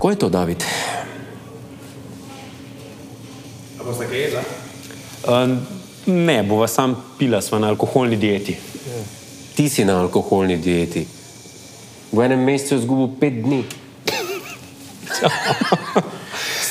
Kako je to, David? Pa ste kaj jedla? Uh, ne, bova sam pila, sva na alkoholni dieti. Ti si na alkoholni dieti. V enem mesecu izgubil pet dni.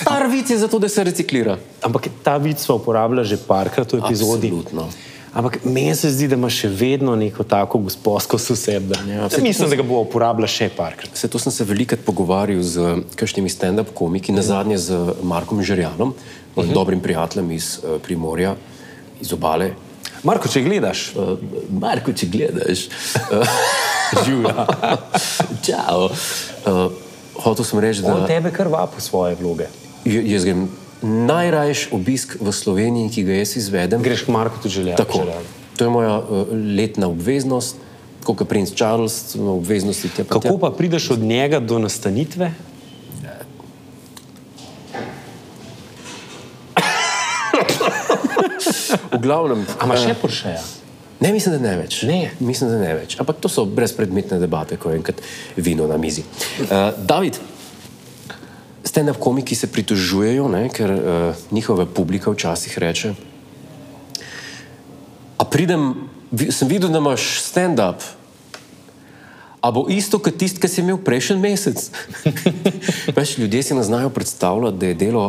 Star vic je zato, da se reciklira. Ampak ta vid sva uporabljala že parkrat v epizodi. Absolutno. Ampak meni se zdi, da ima še vedno neko tako gospodsko susebda. Ja, Mislim, da ga bo uporabljala še parkrat. Se to sem se velikokrat pogovarjal z kakšnimi stand-up komiki, na zadnje z Markom Žerjanom, uh -huh. dobrim prijateljem iz uh, Primorja, iz obale. Marko, če gledaš, Uh, Marko, če gledaš, uh, živijo. Čau. Uh, hotel sem reči, on da tebe kar vapo svoje vloge. Jaz grem najrajši obisk v Sloveniji, ki ga jaz izvedem. Greš k Marku tudi želja. Tako. želja. To je moja uh, letna obveznost, kot je princ Charles, obveznosti te pa Kako pa prideš od njega do nastanitve? V glavnem. A imaš še eh, Porscheja? Ne, mislim, da ne več. Ne. Mislim, da ne več. Ampak to so brezpredmetne debate, ko je enkrat vino na mizi. Uh, David, stand-up komiki se pritožujejo, ne, ker uh, njihova publika včasih reče: A pridem, sem videl, da imaš stand-up. A bo isto kot tisti, ki si imel prejšnji mesec? Veš, ljudje si ne znajo predstavljati, da je delo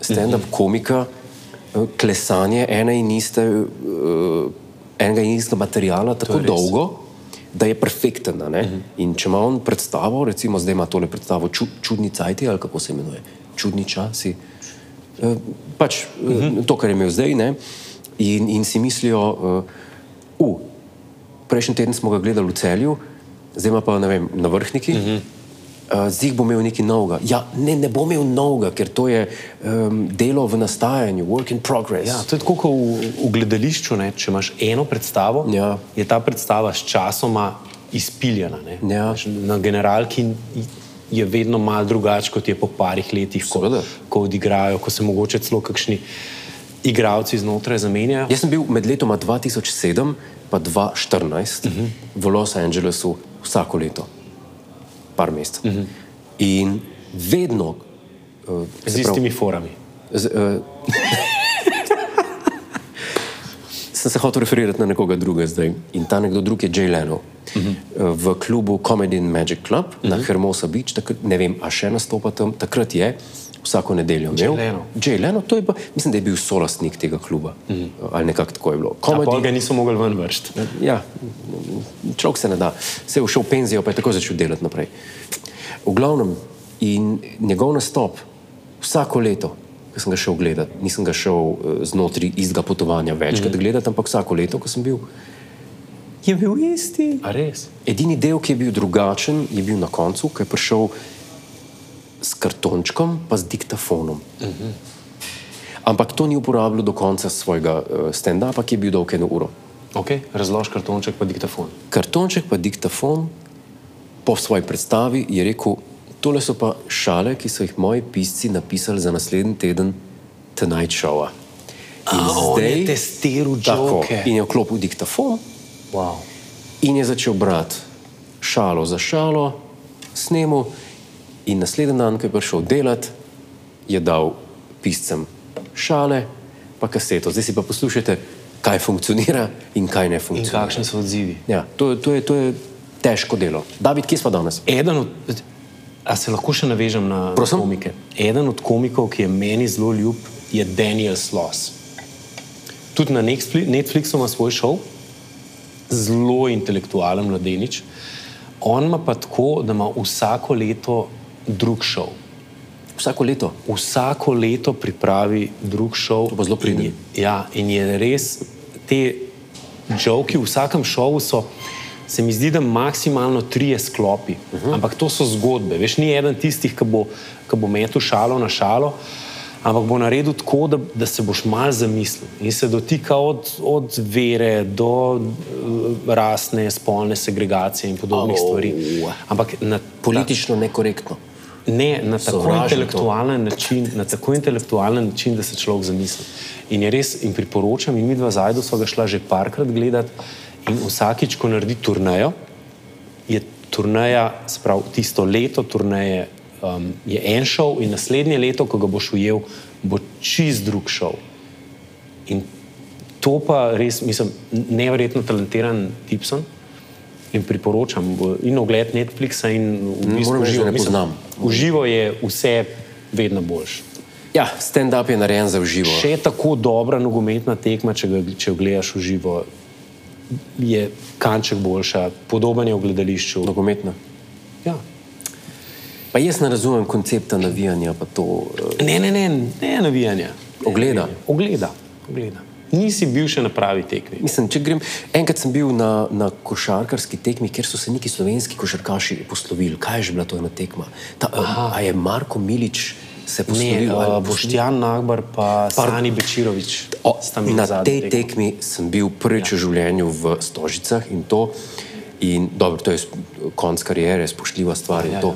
stand-up komika eh, klesanje ene in iste, uh, enega in istega materijala tako je res. dolgo, da je perfekten. a ne. In če ima on predstavo, recimo zdaj ima tole predstavo ču, Čudni cajti ali kako se imenuje, Čudni časi, eh, pač uh, to, kar je imel zdaj, ne? In, in si mislijo, uh, uh, prejšnji teden smo ga gledali v celju, zdaj ima pa ne vem, na vrhniki. Uh -huh. Uh, zdaj bo imel nekaj novega. Ja, ne, ne bo imel novega, ker to je um, delo v nastajanju, work in progress. Ja, to je tako kot v, v gledališču. Ne? Če imaš eno predstavo, Ja. je ta predstava s časoma izpiljena. ne. Ja. Na generalki je vedno malo drugače, kot je po parih letih, ko, ko odigrajo, ko se mogoče celo kakšni igravci znotraj zamenjajo. Jaz sem bil med letoma 2007 in 2014 uh -huh. v Los Angelesu vsako leto, par mesecev. Uh -huh. In vedno. Uh, Z istimi forami. Z, uh, sem se hotel referirati na nekoga drugega zdaj. In ta nekdo drug je Jay Leno. Uh -huh. V klubu Comedy and Magic Club uh -huh. na Hermosa Beach, takrat, ne vem, a še nastopa tam, takrat je vsako nedeljo imel. Jay Leno, to je pa, mislim, da je bil solastnik tega kluba. Uh -huh. Ali nekako tako je bilo. Comedy, ga niso mogli ven vršiti. Ja, človek se ne da. Se je šel v penzijo, pa je tako začel delati naprej. V glavnem, in njegov nastop, vsako leto, ko sem ga šel gledati, nisem ga šel uh, znotraj istega potovanja večkrat mm. gledati, ampak vsako leto, ko sem bil, je bil isti. Edini del, ki je bil drugačen, je bil na koncu, ko je prišel s kartončkom, pa z diktafonom. Uh -huh. Ampak to ni uporabljal do konca svojega uh, stand-upa, ki je bil dolg eno uro. Okay. Razlož kartonček pa diktafon. kartonček pa diktafon po svoji predstavi je rekel, tole so pa šale, ki so jih moji pisci napisali za naslednji teden Tonight Showa. In A, on je testiral joke. in je vklopil diktafon Wow. in je začel brati šalo za šalo, snemu in naslednji dan, ko je prišel delat, je dal piscem šale, pa kaseto. Zdaj si pa poslušajte, kaj funkcionira in kaj ne In funkcionira. kakšni so odzivi? Ja, to, to, je, to je težko delo. David, kje smo danes? Eden od, a se lahko še navežem na Prosim? komike? Eden od komikov, ki je meni zelo ljub, je Daniel Sloss. Tudi na Netfli- Netflixu ima svoj šov, zelo intelektualen mladenič. On ima pa tako, da ima vsako leto drug šov. Vsako leto. Vsako leto pripravi drug šov. To pa zelo je- Ja, in je res, te žoki v vsakem šovu so, se mi zdi, da maksimalno trije sklopi. Uh -huh. Ampak to so zgodbe. Veš, ni eden tistih, ki bo, ki bo metel šalo na šalo, ampak bo naredil tako, da, da se boš mal zamislil in se dotika od, od vere do uh, rasne, spolne segregacije in podobnih Au. stvari. Ampak na Politično nekorektno. Ne, na tako, Sovražim to. intelektualen način, na tako intelektualen način, da se človek zamisli. In je res, in priporočam, in mi dva zajdu smo ga šla že parkrat gledati, in vsakič, ko naredi turnejo, je turneja, sprav, tisto leto turneje um, je en šov, in naslednje leto, ko ga boš ujel, bo čist drug šov. In to pa res, mislim, neverjetno talentiran Tipson. In priporočam in ogled Netflixa, in v bistvu ne Mislim, poznam. V živo je vse vedno boljše. Ja, stand-up je narejen za uživo. Še tako dobra nogometna tekma, če, ga, če jo gledaš v živo, je kanček boljša, podoben je v gledališču. Nogometna. Ja. Pa jaz ne razumem koncepta navijanja, pa to eh, Ne, ne, ne, ne navijanja. ogleda. Ogleda, ogleda. Nisi bil še na pravi tekmi. Mislim, če grem, enkrat sem bil na, na košarkarski tekmi, kjer so se neki slovenski košarkaši poslovili. Kaj je že bila to ena tekma? Ta, a, a je Marko Milič se Ne, poslovil? ali uh, Boštjan Nagbar pa Sani Bečirovič. O, na tej tekmi. tekmi sem bil prvič v življenju v Stožicah in to, in dobro, to je konc karijere, spoštljiva stvar in Ja, to.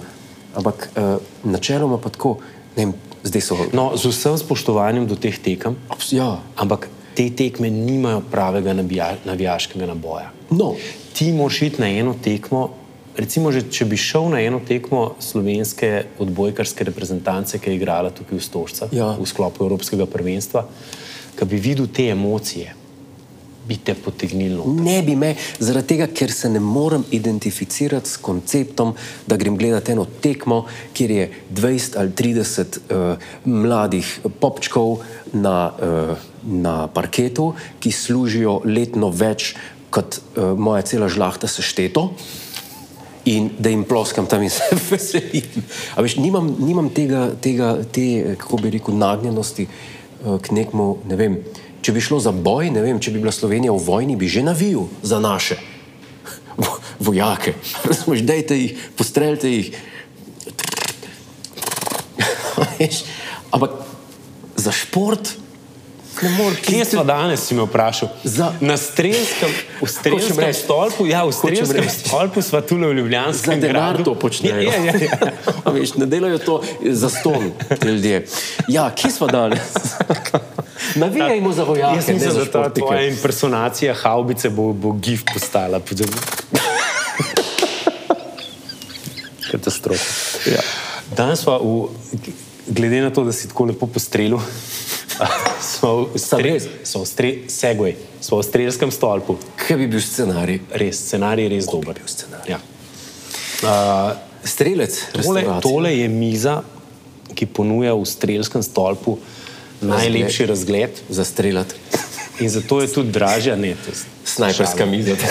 Ampak uh, načeloma pa tako, ne vem, zdaj so. No, z vsem spoštovanjem do teh tekem, Abs- Ja, ampak te tekme nimajo pravega nabija, navijaškega naboja. no, Ti moraš iti na eno tekmo. Recimo, že, če bi šel na eno tekmo slovenske odbojkarske reprezentance, ki je igrala tukaj v Stožcah Ja. v sklopu Evropskega prvenstva, ki bi videl te emocije, bi te potegnilo. ne bi me, zaradi tega, ker se ne morem identificirati s konceptom, da grem gledati eno tekmo, kjer je 20 ali 30 uh, mladih popčkov na, uh, na parketu, ki služijo letno več kot uh, moja cela žlahta sešteto. In da jim ploskam tam in se veselim. Veš, nimam, nimam tega, tega, te, kako bi rekel, nagnjenosti eh, k nekmu, ne vem. Če bi šlo za boj, ne vem, če bi bila Slovenija v vojni, bi že navil za naše vo- vojake. Dajte jih, postreljte jih. Ampak za šport moreš. Kje smo danes, si me vprašal? Za- Na strelskem, v strelskem stolpu, ja, v strelskem stolpu smo tu v Za Ljubljanskem denar gradu. to počnejo. Ja, ja, ja. Veš, ne delajo to za ston, ljudje. Ja, kje smo danes? Navijajmo za vojake. Jaz mislim, da ta tvoja impersonacija haubice bo, bo gif postala. Katastrofa. Ja. Danes pa, v, glede na to, da si tako lepo postrelil, smo v, stre, smo v stre, segway, smo v strelskem stolpu. Kaj bi bil scenarij? Res, scenarij je res dober. bil scenarij? Ja. Uh, Strelec, tole, tole je miza, ki ponuja v strelskem stolpu najlepši razgled. za streljati. In zato je tudi dražja, ne, to je Snajperska miza.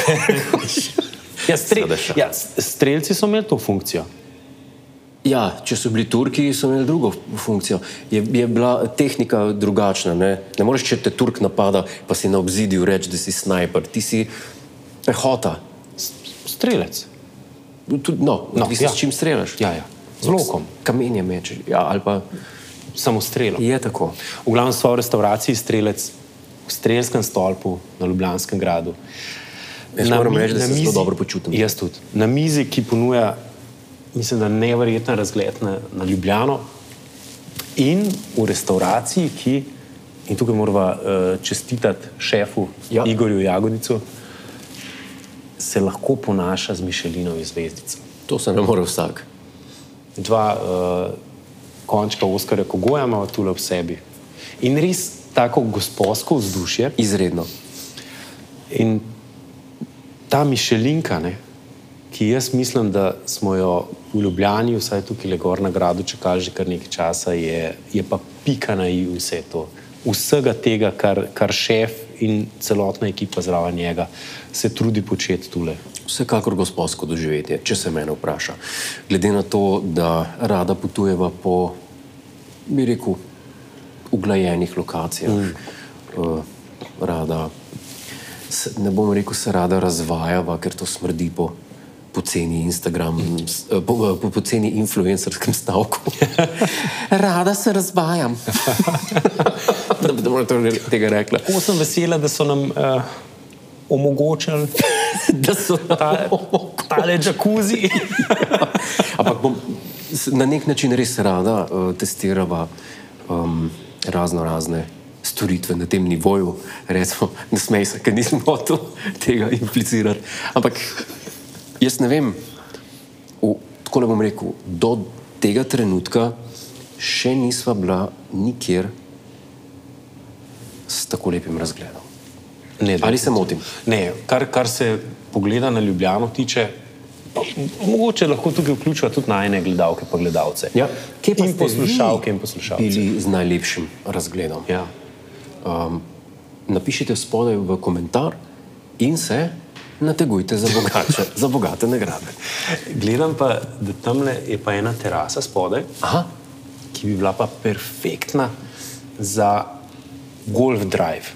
Ja, strel, ja, strelci so imeli to funkcijo. Ja, če so bili Turki, so imeli drugo funkcijo. Je, je bila tehnika drugačna. Ne? ne moreš, če te Turk napada, pa si na obzidju reči, da si snajper. Ti si pehota. Strelec. Tudi, no, No, odvisno, ja. s čim streljaš. Ja, ja. Z lokom, Kamenje mečeš. Ja, ali pa samo strelo. je tako. V glavnem smo v restavraciji strelec v strelskem stolpu na Ljubljanskem gradu. Jaz Na moram reči, da na se zelo mizi- dobro počutim. Jaz tudi. Na mizi, ki ponuja, mislim, da nevreten razgled na, na Ljubljano, in v restavraciji, ki, in tukaj moramo uh, čestitati šefu Ja. Igorju Jagodicu, se lahko ponaša z Mišelinovim zvezdico. To se ne more vsak. Dva uh, končka Oskarja Kogoja imamo tule v sebi. In res tako gospodsko vzdušje. Izredno. In ta Mišelinka, ne, ki jaz mislim, da smo jo v Ljubljani, vsaj tukaj le gor na gradu, čakali že kar nekaj časa, je, je pa pika na i vse to. Vsega tega, kar, kar šef in celotna ekipa zraven njega se trudi početi tule. Vsekakor gospodsko doživetje, če se mene vpraša. Glede na to, da rada potujeva po, bi rekel, uglajenih lokacijah, mm. uh, rada, ne bom rekel, se rada razvajava, ker to smrdi po poceni Instagram, s- eh, po, po poceni influencerskem stavku. rada se razvajam. da bi to tega rekla. Tako sem vesela, da so nam uh, omogočili da so ta, tale jacuzzi. Ampak bom na nek način res rada uh, testirala um, razno razne storitve na tem nivoju. Recimo, ne smej se, ker nisem hotel tega implicirati. Ampak jaz ne vem, v, tako le bom rekel, do tega trenutka še nisva bila nikjer s tako lepim razgledom. Ne, Ali se motim? Ne, kar, kar se pogleda na Ljubljano tiče, mogoče lahko tukaj vključuje tudi najne gledalke pa gledalce. Ja. Kje pa in poslušalke in poslušalce. Bili z najlepšim razgledom. Ja. Um, napišite spodaj v komentar in se nategujte za, bogače, za bogate nagrade. Gledam pa, da tam je pa ena terasa spodaj, Aha, ki bi bila pa perfektna za golf drive.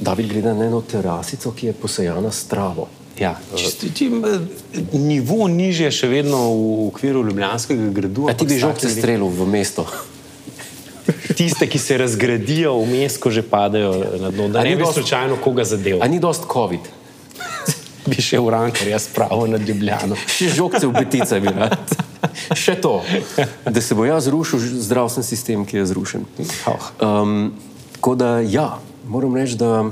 David gleda na eno terasico, ki je posejana s travo. Ja, čisto, eh, nivo nižje še vedno v okviru Ljubljanskega gradu. A ti bi s žogce takimi- strelil v mesto. Tiste, ki se razgradijo vmes, ko že padajo na dno, da ne bi dost- slučajno koga zadev. A ni dost COVID? Bi še v rankar, jaz pravo nad Ljubljano. Še žogce v petice bi rad. Še to, da se bo jaz zrušil zdravstveni sistem, ki je zrušen. Um, tako da ja, moram reči, da.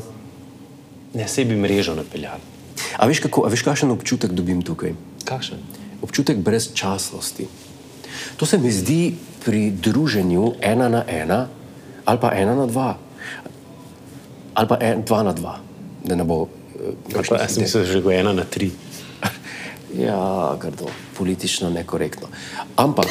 Ne, se bi mrežo napeljali. A veš, kako, a veš, kakšen občutek dobim tukaj? Kakšen? Občutek brezčasnosti. To se mi zdi pri druženju ena na ena, ali pa ena na dva, ali pa en, dva na dva, da ne bo. eh, Pa, jaz sem mislil, že go ena na tri. Ja, grdo, politično nekorektno. Ampak,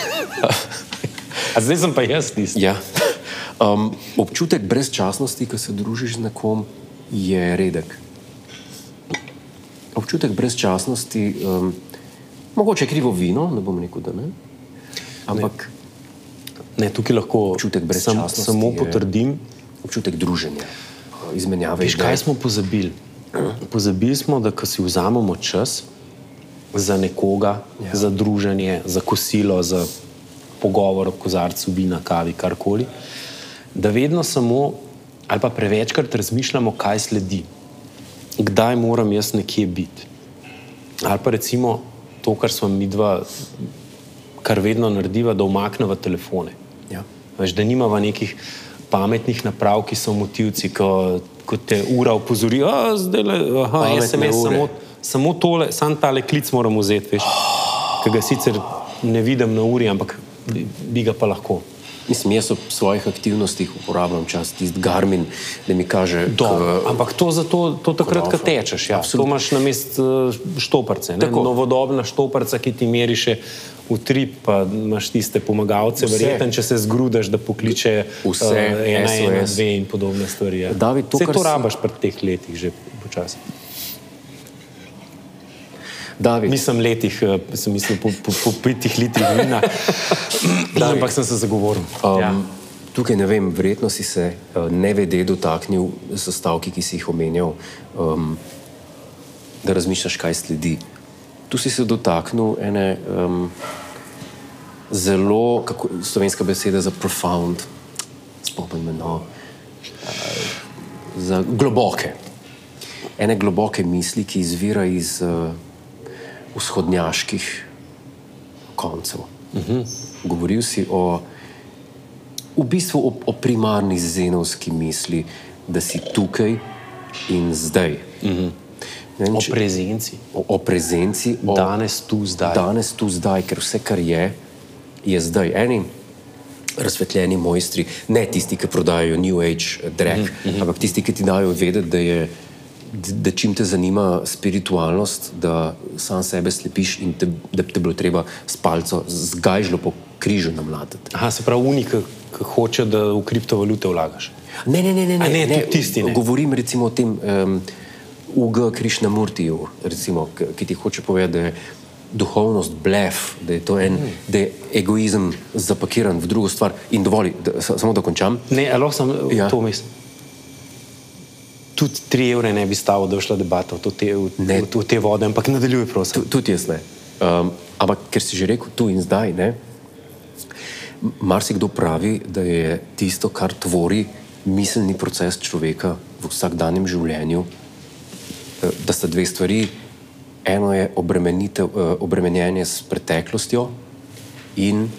A zdaj sem pa jaz tisti. ja, um, občutek brezčasnosti, ko se družiš z nekom, je redek. Občutek brezčasnosti, um, mogoče krivo vino, ne bom rekel, da ne. Ampak Ne, tukaj lahko Občutek sam, brezčasnosti samo je- potrdim. občutek druženja, izmenjave. Veš, kaj smo pozabili? Pozabili smo, da ko si vzamemo čas za nekoga, ja. za druženje, za kosilo, za pogovor ob kozarcu vina, kavi, karkoli, da vedno samo ali pa prevečkrat razmišljamo, kaj sledi, kdaj moram jaz nekje biti. Ali pa recimo to, kar smo mi dva, kar vedno narediva, da umaknemo telefone. Ja. Veš, da nimamo nekih pametnih naprav, ki so motivci, ko, ko te ura opozori, da zdaj le, aha, SMS, samo, samo tole, samo tale klic moram vzeti, veš, ki ga sicer ne vidim na uri, ampak bi, bi ga pa lahko. Mislim, jaz ob svojih aktivnostih uporabljam čas, tisti Garmin, da mi kaže, Dobro, k- ampak to, zato, to takrat, ko tečeš. Ja. To imaš na mestu štoparce. ne. Tako. Novodobna štoparca, ki ti meri še utrip, pa imaš tiste pomagalce, verjeten, če se zgrudaš, da pokliče Vse, eh, ena, ena, SOS. dve in podobne stvari. Ja. David, to, Vse to si- rabaš pri teh letih že počasi. David, Nisem letih, eh, sem mislil po, po, po petih litrih vina, ampak sem se zagovoril. Um, ja. Tukaj ne vem, verjetno si se uh, nevede dotaknil sestavki, ki si jih omenjal, um, da razmišljaš, kaj sledi. Tu si se dotaknil ene um, zelo, kako slovenska beseda za profound, spomnim no, uh, za globoke. Ene globoke misli, ki izvira iz uh, vzhodnjaških koncev. Uh -huh. Govoril si o v bistvu o, o primarni zenovski misli, da si tukaj in zdaj. Mm -hmm. vem, O če- prezenci. o, o prezenci, o Danes, tu, zdaj. danes, tu, zdaj, ker vse, kar je, je zdaj. Eni razsvetljeni mojstri, ne tisti, ki prodajajo New Age drek, mm -hmm. ampak tisti, ki ti dajo vedeti, da je. Da čim te zanima spiritualnost, da sam sebe slepiš in te, da te bilo treba s palco zgajžlo po križu namlatiti. Aha, se pravi, unik, ki hoče, da v kriptovalute vlagaš. Ne, ne, ne, ne, A ne, ne, tudi tisti, ne. Govorim recimo o tem um, UG Krišnamurtiju, recimo, ki, ti hoče povedati, da je duhovnost blef, da je to en, Hmm. da je egoizem zapakiran v drugo stvar in dovoli, da, sa- samo da končam. Ne, ali sem Ja. ja. to mislim. Tudi 3 evre ne bi stalo, da bi šla debata v, te, v, Ne. v, v te vode, ampak nadaljuj, prosim. Tu- Tudi jaz ne. Um, ampak ker si že rekel tu in zdaj, ne, marsikdo pravi, da je tisto, kar tvori miselni proces človeka v vsakdanjem življenju, eh, da sta dve stvari, eno je eh, obremenjenje s preteklostjo in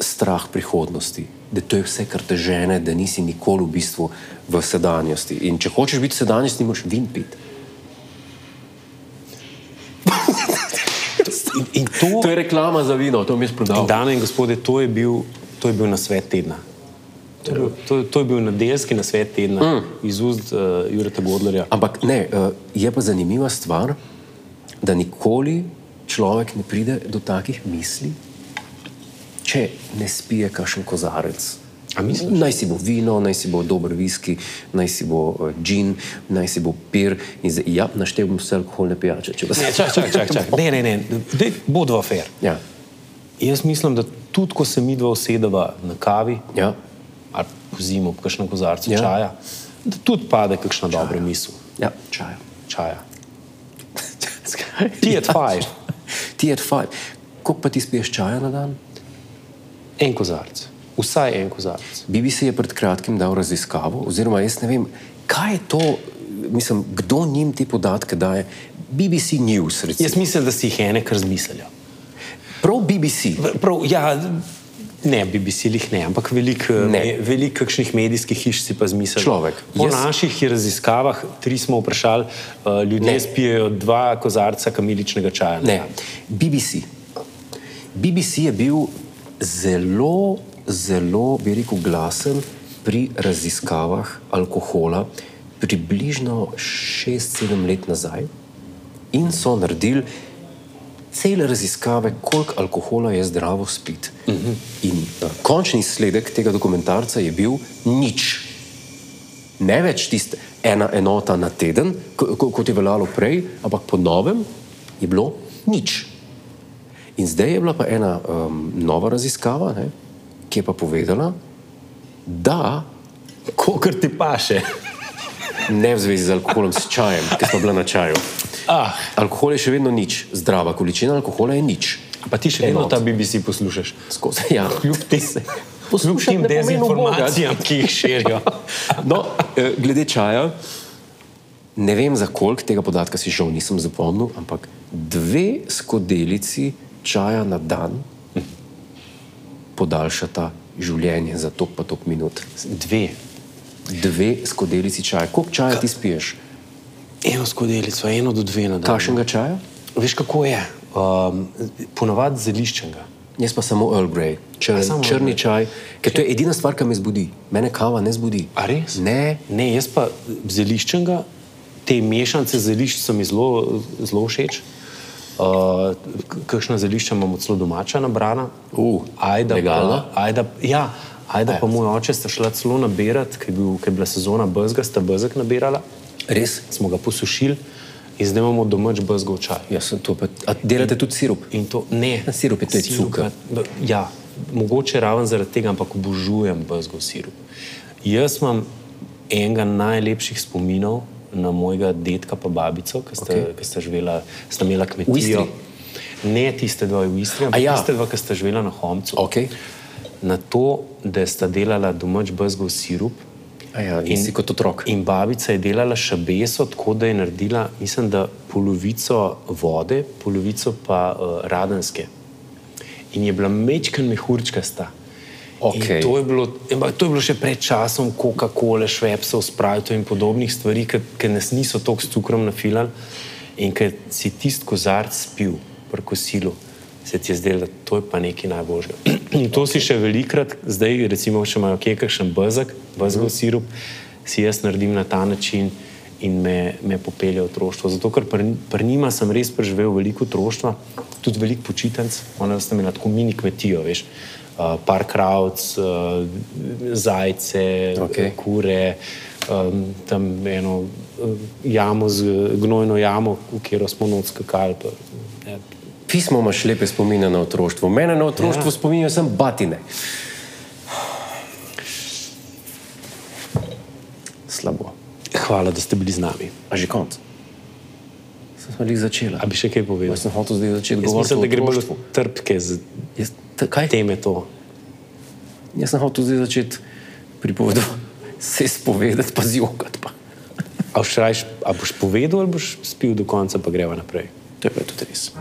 strah prihodnosti. Da to je vse, kar te žene, da nisi nikoli v bistvu v sedanjosti. In če hočeš biti v sedanjosti, moraš vin piti. In, in to, To je reklama za vino, to mi je prodal. dame in gospode, to je bil, to je bil na svet tedna. To je bil, to, to je bil nedeljski nasvet tedna mm. iz ust uh, Jureta Godlerja. Ampak ne, eh, je pa zanimiva stvar, da nikoli človek ne pride do takih misli, če ne spije kakšen kozarec. Naj si bo vino, naj si bo dober viski, naj si bo uh, gin, naj si bo pir. In zdaj, ja, naštel bom vse alkoholne pijače. Ne, čak, čak, čak, čak. Ne, ne, ne. Dej, bo dva fair. Ja, Jaz mislim, da tudi ko se mi dva usedeva na kavi ja. ali po zimu, po kakšnem kozarcu Ja. ja. čaja, da tudi pade kakšna dobra misel. ja čaja. Čaja. Ti je tvaj, Ti je five. Koliko pa ti spiješ čaja na dan? En kozarc, vsaj en kozarc. BBC je pred kratkim dal raziskavo, oziroma jaz ne vem, kaj je to, mislim, kdo njim te podatke daje. BBC News, recimo. Jaz mislim, da si jih ene kar zmislili. Prav BBC. Prav, ja, ne, BBC jih ne, ampak veliko Ne. velik kakšnih medijskih hiš si pa zmislil. Človek. Po Jaz- naših raziskavah, tri smo vprašali, uh, ljudje Ne. ne. spijejo dva kozarca kamiličnega čaja. Ne, dan. BBC. BBC je bil zelo, zelo, bi rekel, glasen pri raziskavah alkohola, približno 6-7 let nazaj, in so naredili cele raziskave, koliko alkohola je zdravo spiti. Uh -huh. In uh, končni izsledek tega dokumentarca je bil nič. Ne več tiste ena enota na teden, ko- ko- kot je veljalo prej, ampak po novem je bilo nič. In zdaj je bila pa ena um, nova raziskava, ne, ki je pa povedala, da Kokr ti paše. ne v zvezi z alkoholom, s čajem, ki smo bili na čaju. Ah, Alkohol je še vedno nič, zdrava količina alkohola je nič. pa ti še vedno ta BBC poslušaš. Skozi, ja. Kljub tem, kljub Poslušati tem dezinformacijam, ki jih širijo. No, eh, glede čaja, ne vem za koliko tega podatka si žal nisem zapomnil, ampak dve skodelici čaja na dan podaljšata življenje za tok pa tok minut. Dve. Dve skodelici čaja. Koliko čaja ti spiješ? Eno skodelico, eno do dve na dan. Kakšnega čaja? Veš, kako je? Um, ponavadi zeliščenega. Jaz pa samo Earl Grey, A samo Earl črni Grey. čaj, ker to je edina stvar, ki me zbudi. Mene kava ne zbudi. A res? Ne, Ne, jaz pa zeliščenega, te mešanice zelišč so mi zelo všeč. Uh, k- kakšna zelišča imamo celo domača nabrana. Uh, ajda, legalna? Pa, ajda, ja, ajda pa moj oče sta šla celo nabirati, ker je, bil, ker je bila sezona bezga, sta bezek nabirala. res. Smo ga posušili in zdaj imamo domač bezgov čaj. Sem to pa. A delate tudi sirup? In to ne. Na sirup je to cuker. ja, Ja, mogoče raven zaradi tega, ampak obožujem bezgov sirup. Jaz imam enega najlepših spominov na mojega dedka pa babico, ki sta, okay. sta živela, sta imela kmetijo. Ne tiste dva v Istri, ampak ja. tiste dva, ki sta živela na Homcu. Okay. Na to, da sta delala domač bezgov sirup. A ja, in, si kot otrok. In babica je delala šabeso, tako da je naredila, mislim, da polovico vode, polovico pa uh, radenske. In je bila mečken mehurčkasta. Okej. In To, je bilo, to je bilo še pred časom Coca-Cola, Švepsov, Sprite in podobnih stvari, ki nas niso toliko s cukrom nafilali. In ker si tisti kozarc spil, prkosilu, se ti je zdelo, da to je pa nekaj najboljšega. In to si še velikrat, zdaj recimo, če imajo kje kakšen bezek, bezgov sirup, si jaz naredim na ta način in me, me popelje v otroštvo. Zato, ker pri, pri njima sem res preživel veliko otroštva, tudi veliko počitnic, ona sta imela tako mini kmetijo, veš. Uh, par kravc, uh, zajce, Okej. kure, um, tam eno uh, jamo, z, gnojno jamo, v katero smo noč skakali. Ja. Pismo imaš lepe spomine na otroštvo. Mene na otroštvo ja. Ja. spominjajo sem batine. Slabo. Hvala, da ste bili z nami. A že konc? Sem jih začela. A bi še kaj povedal? Jaz sem hotel zdaj začeti govoriti mislim, da o gre bolj otroštvu. za trpke, z Jaz, kaj? teme to. Jaz sem hotel zdaj začeti pripovedovati, se spovedati, pa zjokati. Pa. A boš, rajš, a boš povedal ali boš spil do konca, pa greva naprej? To je pa tudi res.